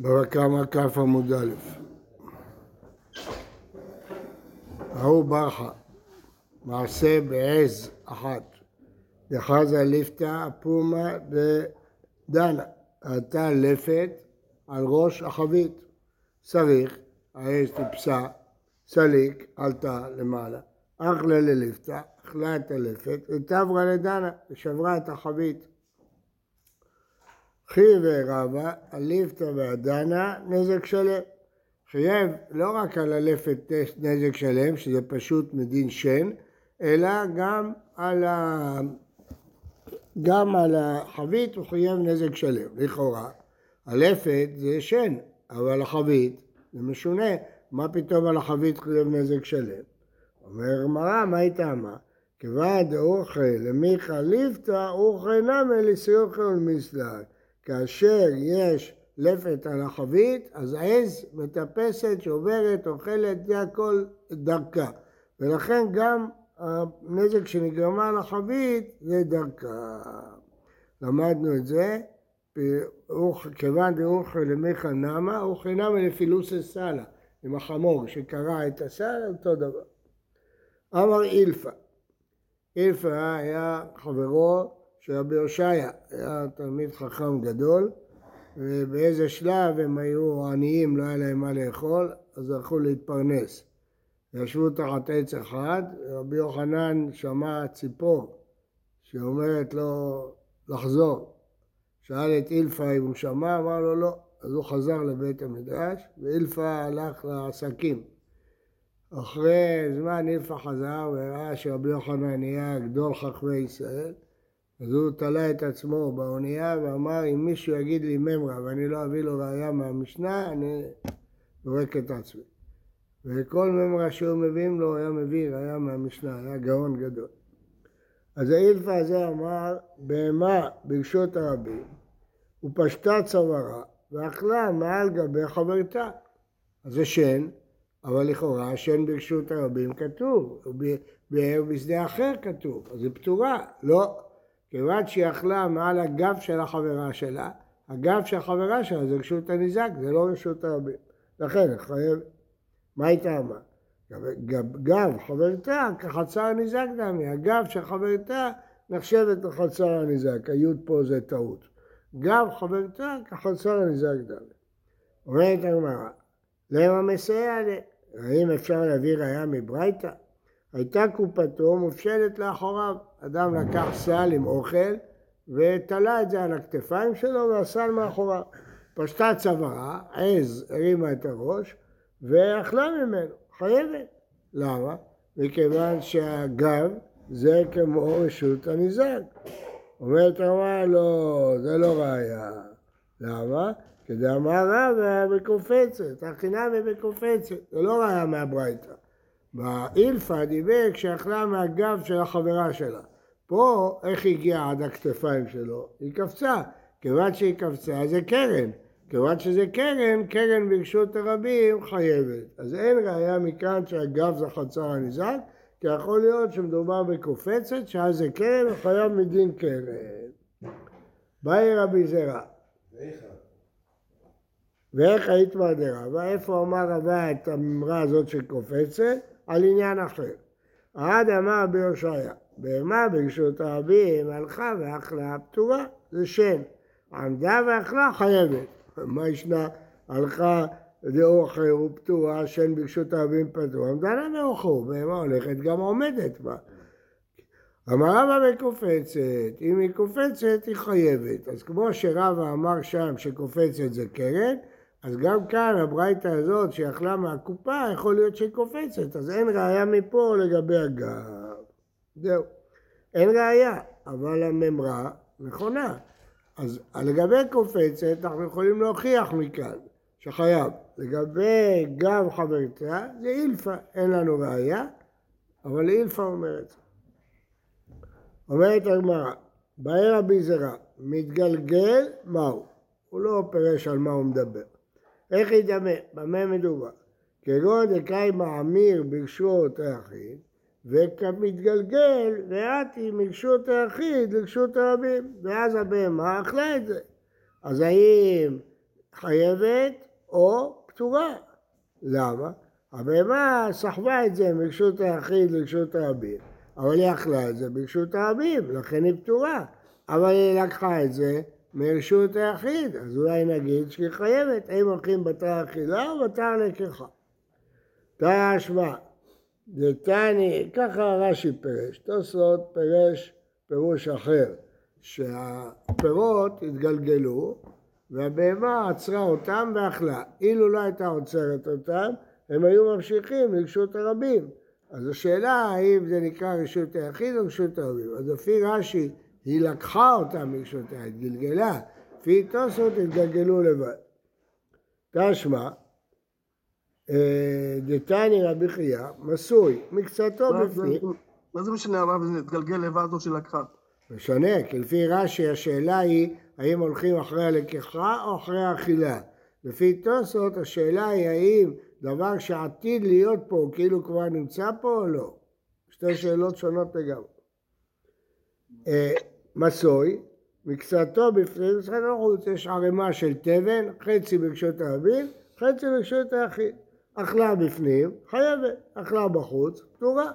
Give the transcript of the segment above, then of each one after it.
בבא קמא כ' עמוד א'. ההוא ברכה, מעשה בעז אחת, דחזה ליפתא פומה דדנה, עלתה לפת על ראש החבית, צריך, העז טיפסה, סליק, עלתה למעלה, אחלה לליפתא, אכלה את הלפת, ותברה לדנה, ושברה את החבית. חי ורבה, הליפתא והדנה, נזק שלם. חייב לא רק על הלפת נזק שלם, שזה פשוט מדין שן, אלא גם על, ה... גם על החבית הוא חייב נזק שלם, לכאורה. הלפת זה שן, אבל החבית זה משונה, מה פתאום על החבית חייב נזק שלם? אומר גמרא, מה היא טעמה? כבד אוכל למיכה ליפתא, אוכל נמי לסיוכי ולמסלק. כאשר יש לפת על החבית, אז העז מטפסת, שעוברת, אוכלת, זה הכל דרכה. ולכן גם הנזק שנגרמה לחבית זה דרכה. למדנו את זה, כיוון דאוכל למיכה נמה, אוכל נמה לפילוסי סאלה, עם החמור שקרע את הסל, אותו דבר. אמר אילפא, אילפא היה חברו שרבי הושעיה היה תלמיד חכם גדול, ובאיזה שלב הם היו עניים, לא היה להם מה לאכול, אז הלכו להתפרנס. ישבו תחת עץ אחד, רבי יוחנן שמע ציפור שאומרת לו לחזור. שאל את אילפא אם הוא שמע, אמר לו לא. אז הוא חזר לבית המדרש, ואילפא הלך לעסקים. אחרי זמן אילפא חזר וראה שרבי יוחנן נהיה גדול חכמי ישראל, אז הוא תלה את עצמו באונייה ואמר, אם מישהו יגיד לי ממרה ואני לא אביא לו ראייה מהמשנה, אני זורק את עצמי. וכל ממרה שהוא מביאים לו היה מביא ראייה מהמשנה, היה גאון גדול. אז האילפא הזה אמר, בהמה ברשות הרבים, ופשטה צווארה, ואכלה מעל גבי חברתה. אז זה שן, אבל לכאורה שן ברשות הרבים כתוב, ובשדה אחר כתוב, אז היא פתורה. לא, כיוון שהיא אכלה מעל הגב של החברה שלה, הגב של החברה שלה זה רשות הניזק, זה לא רשות הרבים. לכן, חייב, מה היא טעמה? גב חברתה כחצר הניזק דמי, הגב של חברתה נחשבת לחצר הניזק, היוד פה זה טעות. גב חברתה כחצר הניזק דמי. אומרת הגמרא, למה מסייע לי? האם אפשר להביא ראייה מברייתא? הייתה קופתו מופשלת לאחוריו. אדם לקח סל עם אוכל ותלה את זה על הכתפיים שלו והסל מאחוריו. פשטה צווארה, עז הרימה את הראש ואכלה ממנו, חייבת. למה? מכיוון שהגב זה כמו רשות הניזק. אומרת הרמה, לא, זה לא ראייה. למה? כדאמר רבא בקופצת, החינם היא זה לא ראייה מהברייתא. באילפא דיבר כשאכלה מהגב של החברה שלה. פה, איך היא הגיעה עד הכתפיים שלו? היא קפצה. כיוון שהיא קפצה, זה קרן. כיוון שזה קרן, קרן ברשות הרבים חייבת. אז אין ראייה מכאן שהגב זה חצר הניזק, כי יכול להיות שמדובר בקופצת, שאז זה קרן, הוא חייב מדין קרן. באי רבי זרע. ואיך היית מהדרה? ואיפה אמר רבה את האמרה הזאת שקופצת? על עניין אחר. עד אמר ביושעיה, בהמה ברשות הרבים הלכה ואכלה פטורה, זה שן. עמדה ואכלה חייבת. מה ישנה? הלכה לאוכל ופטורה, שן ברשות הרבים פטור, עמדה לה לאוכל, בהמה הולכת גם עומדת בה. אמר רבא מקופצת, אם היא קופצת היא חייבת. אז כמו שרבא אמר שם שקופצת זה קרן, אז גם כאן הברייתא הזאת שיכלה מהקופה, יכול להיות שהיא קופצת, אז אין ראייה מפה לגבי הגב. זהו. אין ראייה, אבל הממרה נכונה. אז לגבי קופצת אנחנו יכולים להוכיח מכאן שחייב. לגבי גב חברתה זה אילפא, אין לנו ראייה, אבל אילפא אומרת. אומרת הגמרא, באי רבי זרע, מתגלגל מהו? הוא לא פירש על מה הוא מדבר. איך ידמה? במה מדובר? כגון דקאי מעמיר ברשות היחיד, וכמתגלגל ואתי מרשות היחיד לרשות הרבים, ואז הבהמה אכלה את זה. אז האם חייבת או פטורה. למה? הבהמה סחבה את זה מרשות היחיד לרשות הרבים, אבל היא אכלה את זה ברשות הרבים, לכן היא פטורה. אבל היא לקחה את זה מרשות היחיד, אז אולי נגיד שהיא חייבת, האם הולכים בתר אכילה או בתר לקיחה. תא אשמה, דתני, ככה רש"י פירש, תוספות פירש פירוש אחר, שהפירות התגלגלו והבהמה עצרה אותם ואכלה. אילו לא הייתה עוצרת אותם, הם היו ממשיכים לרשות הרבים. אז השאלה האם זה נקרא רשות היחיד או רשות הרבים. אז לפי רש"י היא לקחה אותם מרשות היחיד, גלגלה. לפי תוספות התגלגלו לבד. תשמע, אה, דתני רבי חייא, מסוי, מקצתו בפנים. מה זה משנה הרב זה התגלגל לבד או שלקחה? משנה, כי לפי רש"י השאלה היא האם הולכים אחרי הלקיחה או אחרי האכילה. לפי תוספות השאלה היא האם דבר שעתיד להיות פה כאילו כבר נמצא פה או לא. שתי שאלות שונות לגמרי. אה, מסוי, מקצתו בפנים, משחק החוץ, יש ערימה של תבן, חצי ברשות הרבים, חצי ברשות היחיד. אכלה בפנים, חייבת, אכלה בחוץ, פטורה.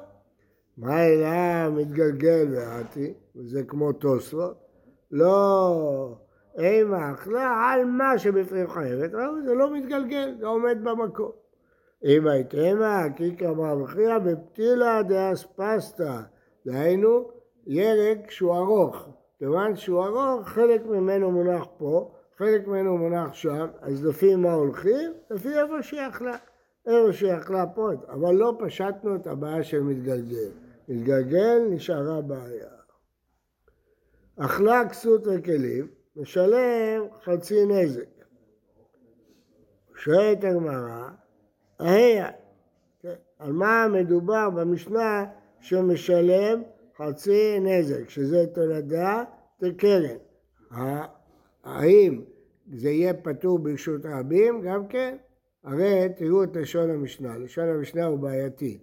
מה אלא מתגלגל ועתי, וזה כמו תוספות? לא, אימה אכלה על מה שבפנים חייבת, זה לא מתגלגל, זה עומד במקום. אם הייתמה, קיקרא מרחיע בפתילה דאספסתא, דהיינו ירק שהוא ארוך, כיוון שהוא ארוך חלק ממנו מונח פה, חלק ממנו מונח שם, אז לפי מה הולכים? לפי איפה שהיא אכלה. איפה שהיא אכלה פה, אבל לא פשטנו את הבעיה של מתגלגל. מתגלגל נשארה בעיה. אכלה כסות וכלים, משלם חצי נזק. שואלת הגמרא, היה, על מה מדובר במשנה שמשלם חצי נזק, שזה תולדה וקרן. האם זה יהיה פטור ברשות רבים? גם כן. הרי תראו את לשון המשנה, לשון המשנה הוא בעייתי.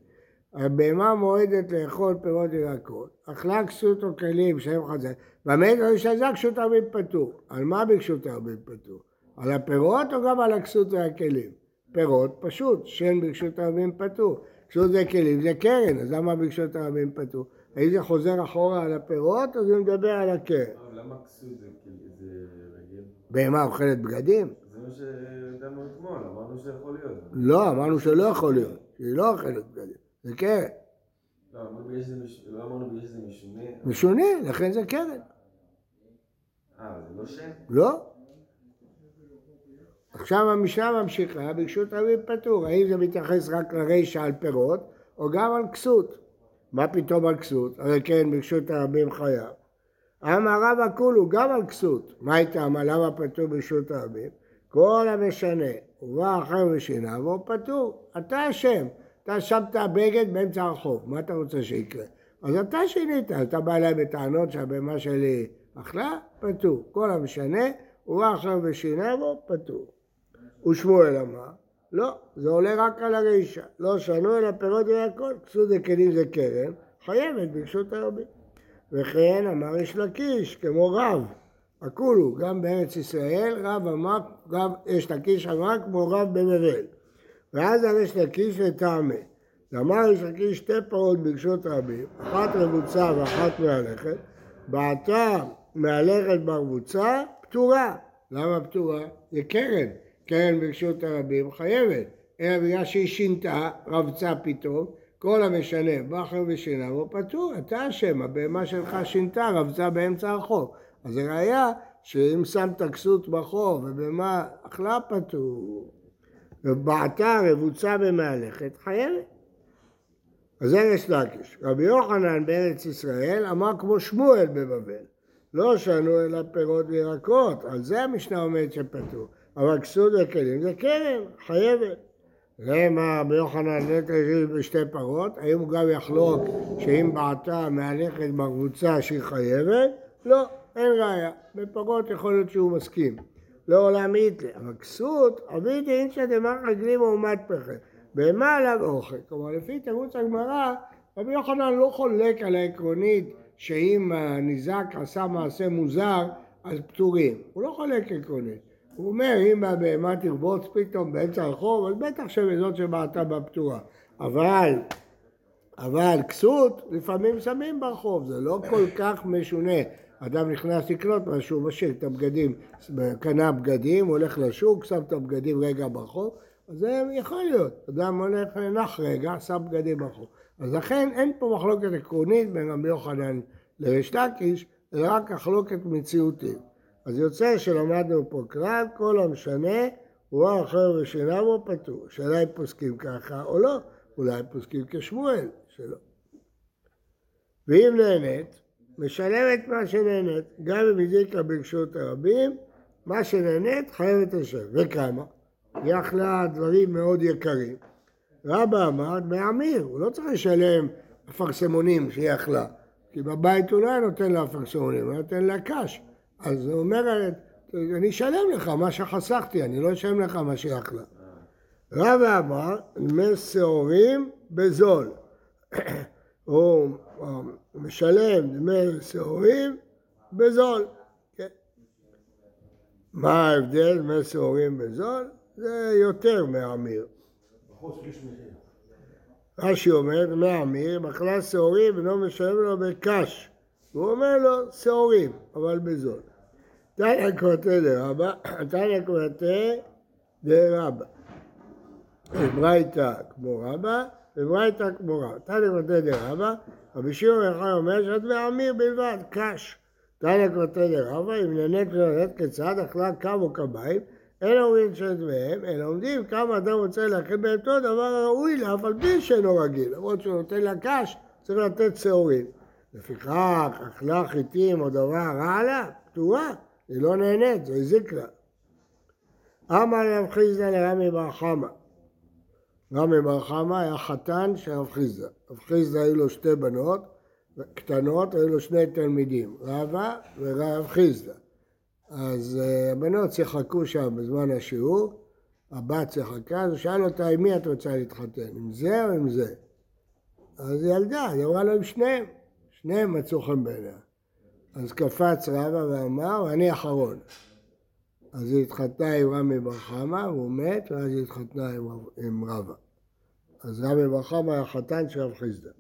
הבהמה מועדת לאכול פירות וירקות, אכלה כסות או כלים שהם חזק, באמת לא ישזה כסות רבים פטור. על מה בכסות רבים פטור? על הפירות או גם על הכסות והכלים? פירות פשוט, שן ברשות הרבים פטור. כסות וכלים זה קרן, אז למה ברשות הרבים פטור? האם זה חוזר אחורה על הפירות או זה מדבר על הקרן? למה כסות זה רגל? בהמה אוכלת בגדים? זה מה שדנו אתמול, אמרנו שיכול להיות. לא, אמרנו שלא יכול להיות, שהיא לא אוכלת בגדים, זה קרן. לא, לא אמרנו בגלל שזה משונה. משונה, לכן זה קרן. אה, זה לא שם? לא. עכשיו המשנה ממשיכה, ברשות רבים פטור, האם זה מתייחס רק לרישא על פירות, או גם על כסות. מה פתאום על כסות? הרי כן, ברשות הרבים חייב. אמר רבא כולו גם על כסות. מה הייתה? מה למה פטור ברשות הרבים? כל המשנה, ובא אחר ושינה, והוא פטור. אתה אשם. אתה שמת בגד באמצע הרחוב, מה אתה רוצה שיקרה? אז אתה שינית, אתה בא אליי בטענות שהבהמה שלי אכלה, פטור. כל המשנה, ובא אחר ושינה, והוא פטור. ושמואל אמר, לא, זה עולה רק על הרישא. לא שנו אלא פירות וירקות, כסות דקלים זה קרן, חייבת ברשות הרבים. וכן אמר יש לקיש, כמו רב, הכולו, גם בארץ ישראל, רב אמר, רב יש לקיש אמר כמו רב בבבל. ואז על יש לקיש לטעמי. ואמר יש לקיש שתי פרות ברשות רבים, אחת רבוצה ואחת מהלכת, בעתה מהלכת ברבוצה, פטורה. למה פטורה? זה קרן. קרן ברשות הרבים חייבת, אלא בגלל שהיא שינתה, רבצה פתאום, כל המשנה, בכר ושינה, הוא פטור, אתה אשם, הבהמה שלך שינתה, רבצה באמצע החור. אז זה ראיה שאם שמת כסות בחור ובהמה אכלה פטור, ובעתה רבוצה במהלכת, חייבת. אז זה יש לקיש. רבי יוחנן בארץ ישראל אמר כמו שמואל בבבל, לא שנו אלא פירות וירקות, על זה המשנה אומרת שפטור. אבל כסות וכלים זה קרן, חייבת. ראה מה רבי יוחנן נטע בשתי פרות, האם הוא גם יחלוק שאם בעתה מהלכת בקבוצה שהיא חייבת? לא, אין ראיה. בפרות יכול להיות שהוא מסכים. לא עולם איתלה, אבל כסות, אבידי אינשא דמר רגלים ומד פחד. בהמה עליו אוכל. כלומר, לפי תירוץ הגמרא, רבי יוחנן לא חולק על העקרונית שאם הניזק עשה מעשה מוזר, אז פטורים. הוא לא חולק עקרונית. הוא אומר, אם הבהמה תרבוץ פתאום באמצע הרחוב, אז בטח שזאת שבעטה בפתורה. אבל, אבל כסות, לפעמים שמים ברחוב, זה לא כל כך משונה. אדם נכנס לקנות משהו, משאיר את הבגדים, קנה בגדים, הולך לשוק, שם את הבגדים רגע ברחוב, אז זה יכול להיות. אדם הולך, נח רגע, שם בגדים ברחוב. אז לכן אין פה מחלוקת עקרונית בין רבי יוחנן לריש לקיש, אלא רק מחלוקת מציאותית. אז יוצא שלמדנו פה כלל, כל המשנה הוא אחר ושיניו הוא פטור. שאלה אם פוסקים ככה או לא, אולי פוסקים כשמואל, שלא. ואם נהנית, משלמת מה שנהנית, גם אם הזיקה ברשות הרבים, מה שנהנית חייבת לשלם. וכמה? היא אכלה דברים מאוד יקרים. רבא אמר דמי אמיר, הוא לא צריך לשלם אפרסמונים שהיא אכלה, כי בבית הוא לא היה נותן לה אפרסמונים, הוא נותן לה קש. אז הוא אומר, אני אשלם לך מה שחסכתי, אני לא אשלם לך מה שהיא אכלה. רבא אמר, דמי שעורים בזול. הוא משלם דמי שעורים בזול. כן. מה ההבדל דמי שעורים בזול? זה יותר מהמיר. רש"י אומר, דמי המיר, מחלה שעורים אינו משלם לו בקש. והוא אומר לו, שעורים, אבל בזול. תניא קורטה דרבא, תניא קורטה דרבא. ברייתא כמו רבא, וברייתא כמו רבא. תניא קורטה דרבא, רבי שמעון אחד אומר שדמי המיר בלבד, קש. תניא קורטה דרבא, אם נהנית ולנהנית כיצד אכלה קו או קביים, אין אומרים שדמיהם, אלא עומדים כמה אדם רוצה להכין בהמתו דבר הראוי לה, אף על פי שאינו רגיל. למרות שהוא נותן לה קש, צריך לתת שעורים. לפיכך, אכלה חיטים או דבר רע לה, פטורה, היא לא נהנית, זה הזיק לה. אמר רב חיסדא לרמי בר חמא. רמי בר חמא היה חתן של רב חיסדא. רב חיסדא היו לו שתי בנות קטנות, היו לו שני תלמידים, רבא ורב חיסדא. אז uh, הבנות שיחקו שם בזמן השיעור, הבת שיחקה, אז הוא שאל אותה עם מי את רוצה להתחתן, עם זה או עם זה? אז היא ילדה, היא אמרה לו עם שניהם, שניהם מצאו חן בעיניה. אז קפץ רבא ואמר, אני אחרון. אז היא התחתנה עם רמי בר חמא, והוא מת, ואז היא התחתנה עם, רבא. אז רמי בר חמא היה חתן של רב חיסדא.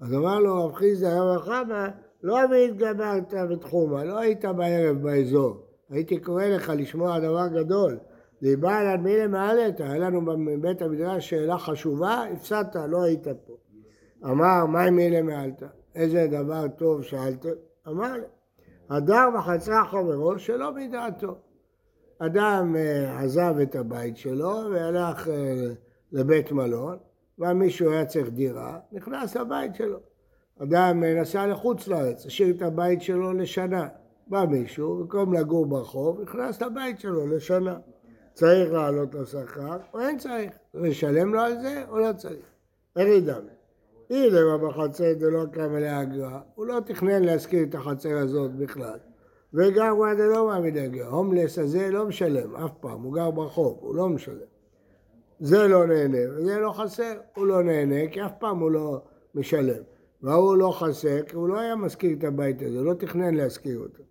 אז אמר לו רב חיסדא, רב בר חמא, לא והתגברת בתחומה, לא היית בערב באזור. הייתי קורא לך לשמוע דבר גדול. דיבר על מי למעלת, היה לנו בבית המדרש שאלה חשובה, הפסדת, לא היית פה. אמר, מה מי למעלת? איזה דבר טוב שאלת? אמר, הדר וחצרה חברו שלא מדעתו. אדם אה, עזב את הבית שלו והלך אה, לבית מלון, ומישהו היה צריך דירה, נכנס לבית שלו. אדם נסע לחוץ לארץ, השאיר את הבית שלו לשנה. בא מישהו, במקום לגור ברחוב, נכנס לבית שלו לשנה. צריך לעלות לו שכר, או אין צריך. לשלם לו על זה, או לא צריך. איך ידע? אילמה בחצר דלא קם אליה אגרה, הוא לא תכנן להשכיר את החצר הזאת בכלל. וגם הוא עד לא מעמיד אגרה. הומלס הזה לא משלם אף פעם, הוא גר ברחוב, הוא לא משלם. זה לא נהנה, וזה לא חסר, הוא לא נהנה, כי אף פעם הוא לא משלם. והוא לא חסר, כי הוא לא היה משכיר את הבית הזה, לא תכנן להשכיר אותו.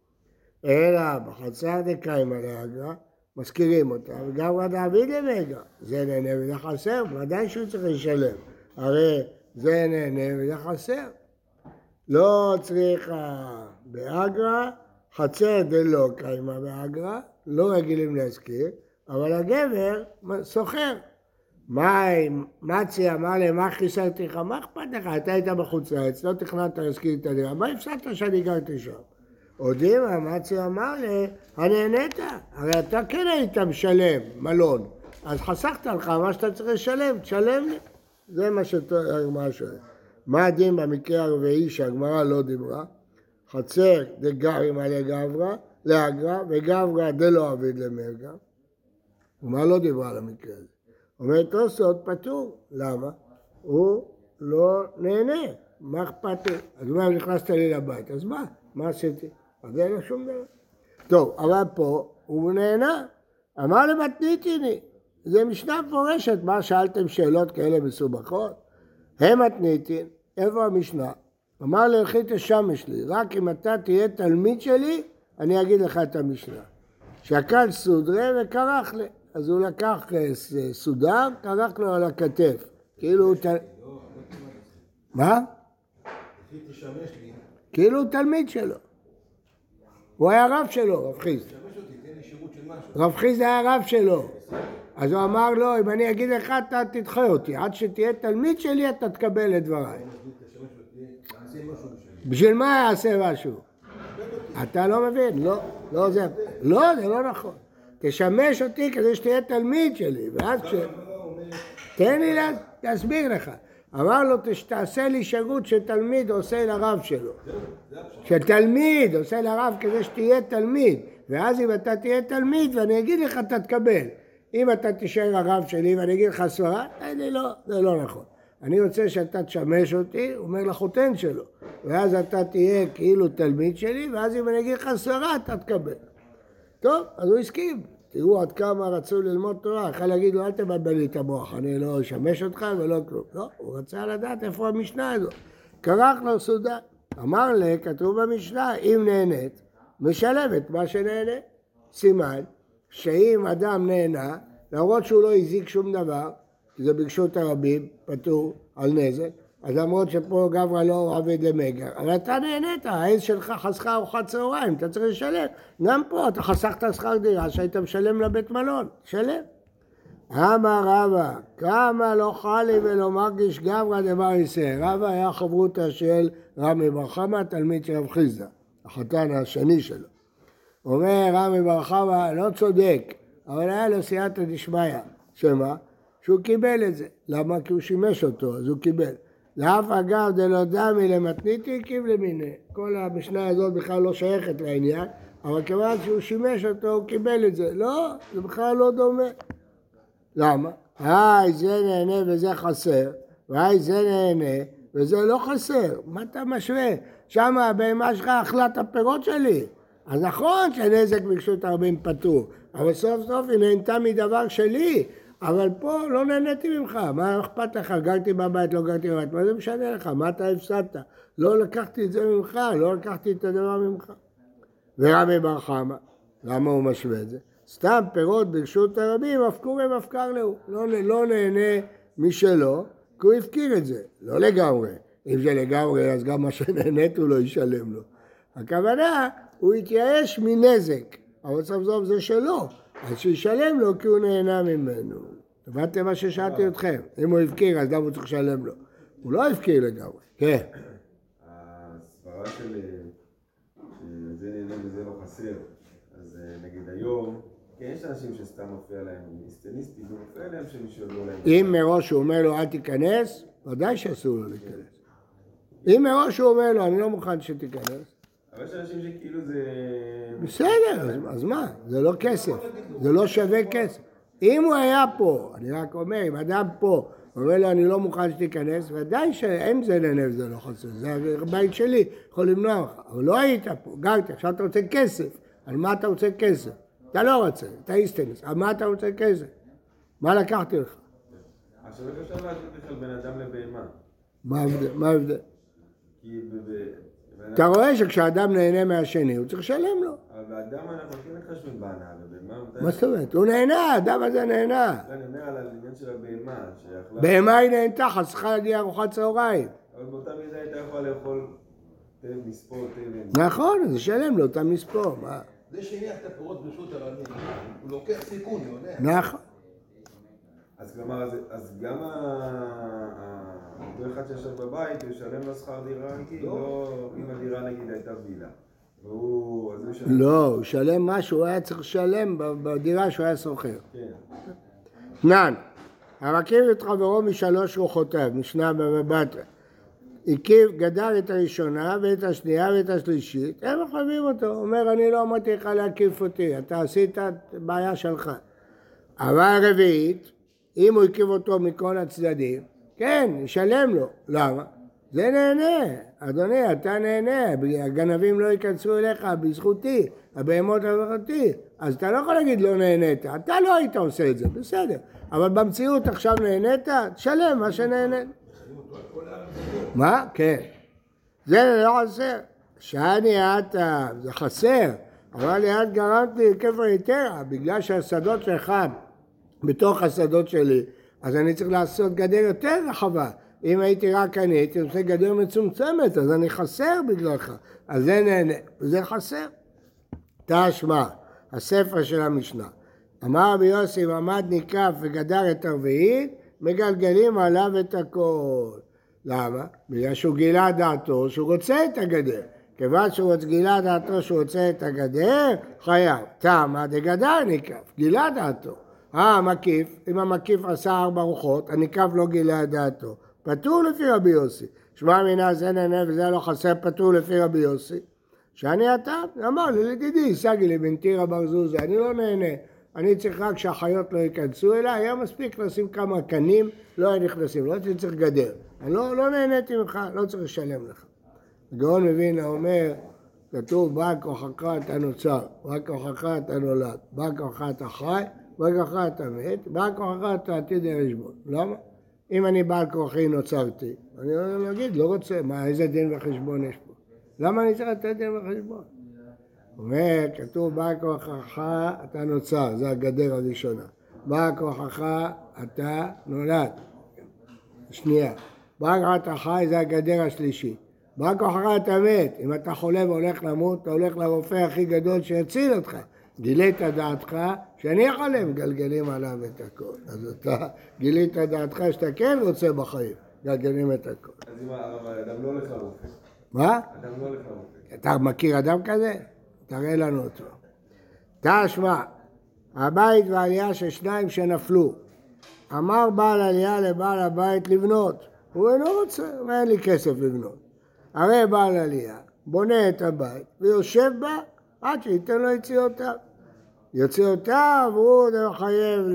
אלא בחצר דקיימא לאגרא, משכירים אותה, וגם דוד למגה, זה נהנה וזה חסר, ודאי שהוא צריך לשלם. הרי זה נהנה וזה חסר. לא צריכה באגרא, חצר דלא קיימא באגרא, לא רגילים להזכיר, אבל הגבר סוחר. מה, מצי אמר להם, מה חיסרתי לך? מה אכפת לך? אתה היית בחוץ לארץ, לא תכננת להשכיר את הדירה, מה הפסדת שאני גרתי שם? הודימה, מצי אמר לי, הנהנית, הרי אתה כן היית משלם מלון, אז חסכת לך מה שאתה צריך לשלם, תשלם לי. זה מה שהגמרא שואלת. מה הדין במקרה הרביעי שהגמרא לא דיברה? חצר דגרי מלא גברא לאגרא וגברא דלא עביד למרגא. הגמרא לא דיברה על המקרה הזה. אומר תוספות פטור, למה? הוא לא נהנה, מה אכפת לי? אז מה נכנסת לי לבית, אז מה? מה עשיתי? אז אין לו שום דבר. טוב, אבל פה הוא נהנה, אמר למתניתיני, זה משנה מפורשת, מה שאלתם שאלות כאלה מסובכות? הם מתניתין, איפה המשנה? אמר להלכית השמש לי, רק אם אתה תהיה תלמיד שלי, אני אגיד לך את המשנה. שקל סודרה וכרך לי. אז הוא לקח אה, סודר, כרך לו על הכתף. כאילו הוא... מה? כאילו הוא תלמיד שלו. הוא היה רב שלו, רב חיס. רב חיס היה רב שלו. אז הוא אמר לו, אם אני אגיד לך, אתה תדחה אותי. עד שתהיה תלמיד שלי, אתה תקבל את דבריי. בשביל מה יעשה משהו? אתה לא מבין, לא, לא זה, לא, זה לא נכון. תשמש אותי כדי שתהיה תלמיד שלי, ואז כש... תן לי לה- להסביר לך. אמר לו, "תש- תעשה לי שירות שתלמיד עושה לרב שלו. שתלמיד עושה לרב כדי שתהיה תלמיד, ואז אם אתה תהיה תלמיד ואני אגיד לך, אתה תקבל. אם אתה תישאר הרב שלי ואני אגיד לך סברה, אני לא, זה לא נכון. אני רוצה שאתה תשמש אותי, אומר לחותן שלו, ואז אתה תהיה כאילו תלמיד שלי, ואז אם אני אגיד לך סברה, אתה תקבל. טוב, אז הוא הסכים. תראו עד כמה רצו ללמוד תורה, יכול להגיד לו, אל תבלבל לי את המוח, אני לא אשמש אותך ולא כלום. לא, הוא רצה לדעת איפה המשנה הזאת. כרך לו סעודה. אמר לה, כתוב במשנה, אם נהנית, משלמת מה שנהנה. סימן שאם אדם נהנה, למרות שהוא לא הזיק שום דבר, זה ברשות הרבים, פטור על נזק, אז למרות שפה גברא לא עבד למגר, אבל אתה נהנית, העז שלך חסכה ארוחת צהריים, אתה צריך לשלם. גם פה אתה חסכת שכר דירה שהיית משלם לבית מלון, שלם. אמר רבא, כמה לא חלי ולא מרגיש גברא דבר יסה. רבא היה חברותא של רמי בר חמא, תלמיד של רב חיסדא, החתן השני שלו. אומר רמי בר חמא, לא צודק, אבל היה לו סייעתא דשמיא. שמה? שהוא קיבל את זה. למה? כי הוא שימש אותו, אז הוא קיבל. לאף אגב דלא דמי למתניתי קיב למיני. כל המשנה הזאת בכלל לא שייכת לעניין, אבל כיוון שהוא שימש אותו, הוא קיבל את זה. לא, זה בכלל לא דומה. למה? היי, זה נהנה וזה חסר, והי, זה נהנה וזה לא חסר. מה אתה משווה? שם הבהמה שלך אכלה את הפירות שלי. אז נכון שנזק ברשות הרבים פטור, אבל סוף סוף היא נהנתה מדבר שלי. אבל פה לא נהניתי ממך, מה אכפת לך? גרתי בבית, לא גרתי בבית, מה זה משנה לך? מה אתה הפסדת? לא לקחתי את זה ממך, לא לקחתי את הדבר ממך. ורבי בר חמא, למה הוא משווה את זה? סתם פירות ברשות הרבים, הפקורי מפקר להו. לא, לא נהנה משלו, כי הוא הפקיר את זה. לא לגמרי. אם זה לגמרי, אז גם מה שנהנית הוא לא ישלם לו. הכוונה, הוא התייאש מנזק, אבל סוף סוף זה שלו. אז שישלם לו כי הוא נהנה ממנו. הבנתם מה ששאלתי אתכם? אם הוא הפקיר, אז למה הוא צריך לשלם לו? הוא לא הפקיר לגמרי. כן. הסברה של אה, שזה נהנה וזה לא חסר, אז אה, נגיד היום, כן, יש אנשים שסתם מפריע להם איסטניסטים, ומפריע להם שמישהו לא להם. אם מראש הוא אומר לו אל תיכנס, ודאי שאסור לו להיכנס. אם מראש הוא אומר לו אני לא מוכן שתיכנס, אבל יש אנשים שכאילו זה... בסדר, אז, מה? זה לא כסף, זה לא שווה כסף. אם הוא היה פה, אני רק אומר, אם אדם פה אומר לו אני לא מוכן שתיכנס, ודאי שאין זה נהנה וזה לא חסר, זה הבית שלי, יכול למנוע לך, אבל לא היית פה, גרתי, עכשיו אתה רוצה כסף, על מה אתה רוצה כסף? אתה לא רוצה, אתה איסטנס, על מה אתה רוצה כסף? מה לקחתי לך? עכשיו איך אפשר להשוות בכלל בין אדם לבהמה? מה ההבדל? כי אתה רואה שכשאדם נהנה מהשני, הוא צריך לשלם לו. אבל באדם אנחנו כן מתחשבים בהנאה, ובהמה מתי... מה זאת אומרת? הוא נהנה, האדם הזה נהנה. אני אומר על העניין של הבהמה. בהמה היא נהנתה, חסכה להגיע ארוחת צהריים. אבל באותה מידה הייתה יכולה לאכול תבן, מספור, תבן. נכון, אז ישלם לו את המספור. מה? זה שהניח את הפירות ברשות הרבים, הוא לוקח סיכון, הוא יודע. נכון. אז כלומר, אז- אז גם אותו אחד שישב בבית, הוא ישלם לו שכר דירה רגיל, לא אם הדירה נגיד הייתה וילה. לא, הוא ישלם מה שהוא היה צריך לשלם ב- בדירה שהוא היה שוכר. כן. תנן, המכיר את חברו משלוש רוחותיו, משנה בבא בתרא. הקיף, גדל את הראשונה ואת השנייה ואת השלישית, הם מחייבים אותו. הוא אומר, אני לא אמרתי לך להקיף אותי, אתה עשית בעיה שלך. אבל הרביעית, אם הוא הקיף אותו מכל הצדדים, כן, ישלם לו. למה? זה נהנה. אדוני, אתה נהנה, הגנבים לא ייכנסו אליך בזכותי, הבהמות בזכותי. אז אתה לא יכול להגיד לא נהנית, אתה לא היית עושה את זה, בסדר. אבל במציאות עכשיו נהנית, תשלם מה שנהנית. מה? כן. זה לא חסר. שאני עתה, זה חסר. לי, את גרמת לי כפר יתרה, בגלל שהשדות שלך בתוך השדות שלי, אז אני צריך לעשות גדר יותר רחבה. אם הייתי רק אני, הייתי עושה גדר מצומצמת, אז אני חסר בגללך. אז זה נהנה, וזה חסר. תשמע, הספר של המשנה. אמר רבי יוסי, אם עמד ניקף וגדר את הרביעית, מגלגלים עליו את הכל. למה? בגלל שהוא גילה דעתו שהוא רוצה את הגדר. כיוון שהוא גילה דעתו שהוא רוצה את הגדר, חייב. תמה דגדר ניקף, גילה דעתו. אה, המקיף, אם המקיף עשה ארבע רוחות, הניקף לא גילה את דעתו. פטור לפי רבי יוסי. שמע מינה זה נהנה וזה לא חסר, פטור לפי רבי יוסי. שאני אתה, אמר לי, לדידי, סגי לי בן טירה בר זוזה, אני לא נהנה. אני צריך רק שהחיות לא ייכנסו אליי, היה מספיק לשים כמה קנים, לא היו נכנסים, לא הייתי צריך גדר. אני לא, לא נהניתי ממך, לא צריך לשלם לך. הגאון מווילנה אומר, כתוב, בא כוחך אתה נוצר, בא כוחך אתה נולד, בא כוחך אתה חי, בא כוחך אתה מת, בא כוחך אתה עתיד לחשבון. למה? אם אני בעל כוחי נוצרתי, אני אגיד, לא רוצה, מה, איזה דין וחשבון יש פה? למה אני צריך לתת דין וחשבון? אומר, כתוב, בא כוחך אתה נוצר, זה הגדר הראשונה. בא כוחך אתה נולד. שנייה. בא כוחך אתה חי, זה הגדר השלישית. בא כוחך אתה מת. אם אתה חולה והולך למות, אתה הולך לרופא הכי גדול שיציל אותך. גילית דעתך שאני חולה, מגלגלים עליו את הכל. אז אתה גילית דעתך שאתה כן רוצה בחיים, מגלגלים את הכל. אז אם האדם לא הולך לרופא. מה? אדם לא הולך לרופא. אתה מכיר אדם כזה? תראה לנו אותו. תשמע, הבית והעלייה של שניים שנפלו. אמר בעל עלייה לבעל הבית לבנות. הוא אינו רוצה, הוא אין לי כסף לבנות. הרי בעל עלייה בונה את הבית ויושב בה עד שייתן לו יציאותיו. יציאותיו הוא חייב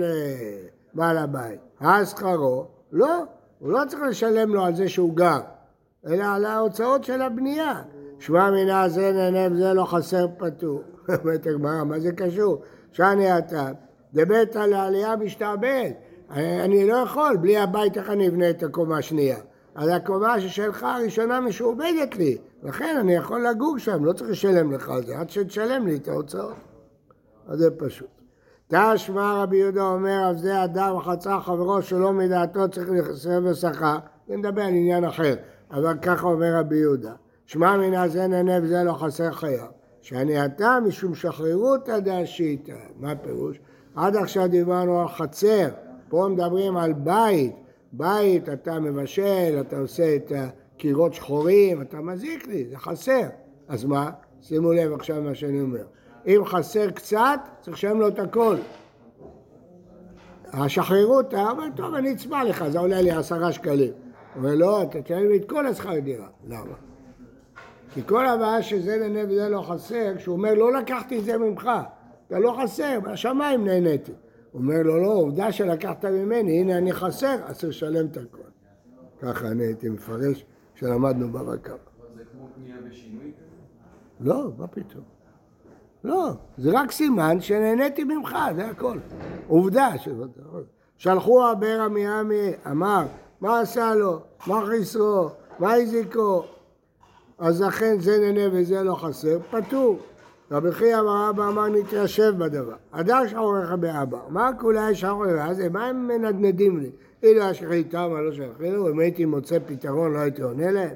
לבעל הבית. אז שכרו, לא, הוא לא צריך לשלם לו על זה שהוא גר, אלא על ההוצאות של הבנייה. שמע מינה זה נהנה וזה לא חסר פטור. אומרת הגמרא, מה זה קשור? שאני אתה, דבית על העלייה משתעבד. אני לא יכול, בלי הבית איך אני אבנה את הקומה השנייה? אז הקומה ששלך הראשונה משועבדת לי, לכן אני יכול לגור שם, לא צריך לשלם לך על זה, עד שתשלם לי את ההוצאות. אז זה פשוט. תשמע רבי יהודה אומר, עבדי אדם חצה חברו שלא מדעתו צריך להיחסר בשכר, זה מדבר על עניין אחר, אבל ככה אומר רבי יהודה. שמע מן זה נהנה וזה לא חסר חייו. שאני אתה משום שחררותא דאשיתא. מה הפירוש? עד עכשיו דיברנו על חצר, פה מדברים על בית. בית, אתה מבשל, אתה עושה את הקירות שחורים, אתה מזיק לי, זה חסר. אז מה? שימו לב עכשיו מה שאני אומר. אם חסר קצת, צריך לשלם לו את הכל. השחררות, אומר, טוב, אני אצבע לך, זה עולה לי עשרה שקלים. אומר, לא, אתה תשלם לי את כל השכר דירה. למה? כי כל הבעיה שזה נהנה וזה לא חסר, כשהוא אומר, לא לקחתי את זה ממך, אתה לא חסר, מהשמיים נהניתי. הוא אומר לו, לא, עובדה שלקחת ממני, הנה אני חסר, אז צריך לשלם את הכל. ככה אני הייתי מפרש כשלמדנו בבא קמא. זה כמו פנייה בשינוי לא, מה פתאום. לא, זה רק סימן שנהניתי ממך, זה הכל. עובדה. שלחו הבאר עמי אמר, מה עשה לו? מה חיסרו? מה הזיקו? אז לכן זה נהנה וזה לא חסר, פטור. רבי חייא אמר אבא אמר נתיישב בדבר. אדם שחורך באבא, מה כולי שחורך אז מה הם מנדנדים לי? אילו השחיטה מה לא שייכים אם הייתי מוצא פתרון לא הייתי עונה להם?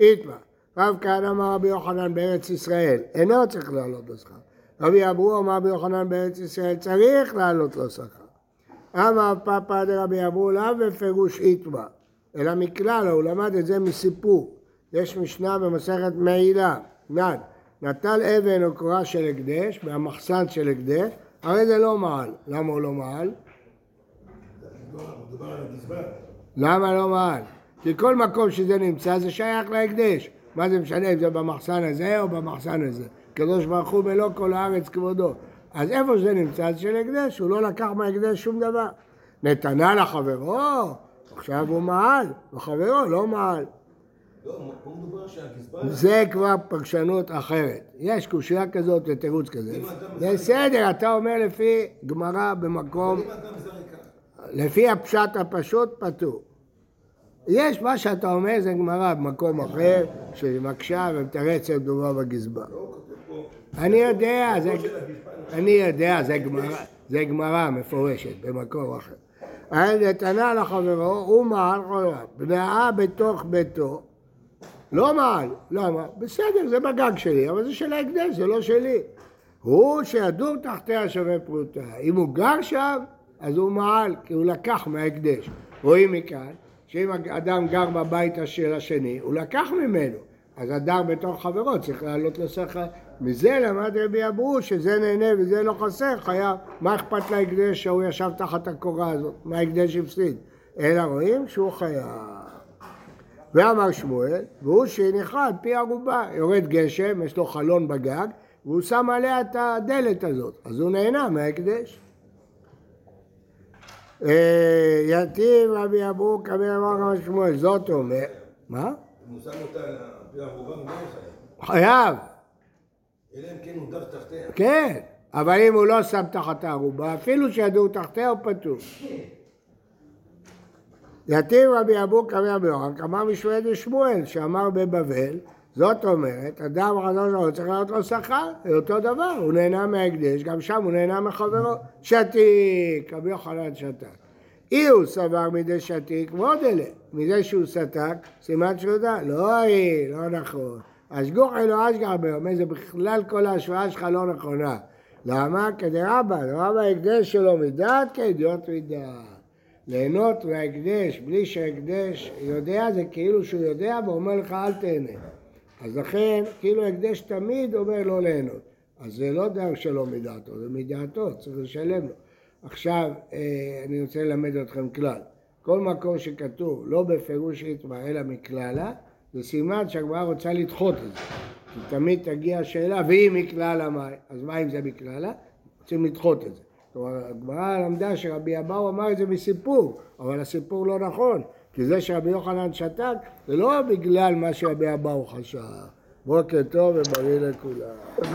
איתמה, רב כהנא אמר רבי יוחנן בארץ ישראל, אינו צריך לעלות לו שכר. רבי אברו אמר רבי יוחנן בארץ ישראל, צריך לעלות לו שכר. אמר פפא דרבי אברו לאו בפירוש איתמה, אלא מכלל, הוא למד את זה מסיפור. יש משנה במסכת מעילה, נד, נטל אבן או קורה של הקדש, מהמחסן של הקדש, הרי זה לא מעל. למה הוא לא מעל? למה לא מעל? כי כל מקום שזה נמצא זה שייך להקדש. מה זה משנה אם זה במחסן הזה או במחסן הזה? קדוש ברוך הוא מלוא כל הארץ כבודו. אז איפה שזה נמצא זה של הקדש, הוא לא לקח מהקדש שום דבר. נתנה לחברו, עכשיו הוא מעל, וחברו לא מעל. לא. זה כבר פרשנות אחרת. יש קושייה כזאת ותירוץ כזה. בסדר, אתה אומר לפי גמרא במקום. לפי הפשט הפשוט פטור. יש מה שאתה אומר זה גמרא במקום אחר, שמקשה ומתרצת דומה בגזבר. לא אני יודע, זה. אני יודע, זה גמרא, זה גמרא מפורשת במקום אחר. נתנה לחברו, הוא מעל חולב, בנאה בתוך ביתו, לא מעל, למה? בסדר, זה בגג שלי, אבל זה של ההקדש, זה לא שלי. הוא שידור תחתיה שווה פרוטה. אם הוא גר שם, אז הוא מעל, כי הוא לקח מההקדש. רואים מכאן, שאם אדם גר בבית של השני, הוא לקח ממנו. אז הדר בתוך חברו צריך לעלות לשכר. מזה למד רבי אברו שזה נהנה וזה לא חסר, חייב. מה אכפת להקדש שהוא ישב תחת הקורה הזאת? מה ההקדש הפסיד? אלא רואים שהוא חייב. ואמר שמואל, והוא שהניחה על פי ערובה. יורד גשם, יש לו חלון בגג, והוא שם עליה את הדלת הזאת, אז הוא נהנה מההקדש. אה, יתיב רבי אבו כמי אמר רבי שמואל, זאת אומר, מה? הוא שם אותה על ערובה, הוא לא חייב. אלא אם כן הוא דף תחתיה. כן, אבל אם הוא לא שם תחת הערובה, אפילו שידעו תחתיה הוא פטור. יתיב רבי אבו כמי רבי יורק, אמר משמואל ושמואל, שאמר בבבל, זאת אומרת, אדם חדש לא צריך לעלות לו שכר, זה אותו דבר, הוא נהנה מההקדש, גם שם הוא נהנה מחברו. שתיק, רבי יוחנן שתק. אי הוא סבר מדי שתיק, ועוד אלה. מזה שהוא שתק, סימן שהוא יודע, לא היא, לא נכון. אשגוך אלו אשגר אומר, זה בכלל כל ההשוואה שלך לא נכונה. למה? כדרבא, רבא ההקדש שלו מדעת כאידיוט מדעת. ליהנות מההקדש בלי שההקדש יודע, זה כאילו שהוא יודע ואומר לך אל תהנה. אז לכן, כאילו הקדש תמיד אומר לא ליהנות. אז זה לא דבר שלא מדעתו, זה מדעתו, צריך לשלם לו. עכשיו, אה, אני רוצה ללמד אתכם כלל. כל מקום שכתוב לא בפירוש יתבע אלא מכללה, זה סימן שהגמרא רוצה לדחות את זה. כי תמיד תגיע השאלה, ואם מכללה מה? אז מה אם זה מכללה? רוצים לדחות את זה. כלומר, הגמרא למדה שרבי אבאו אמר את זה מסיפור, אבל הסיפור לא נכון. כי זה שרבי יוחנן שתק, זה לא בגלל מה שרבי אבאו חשב. בוקר טוב ובריא לכולם.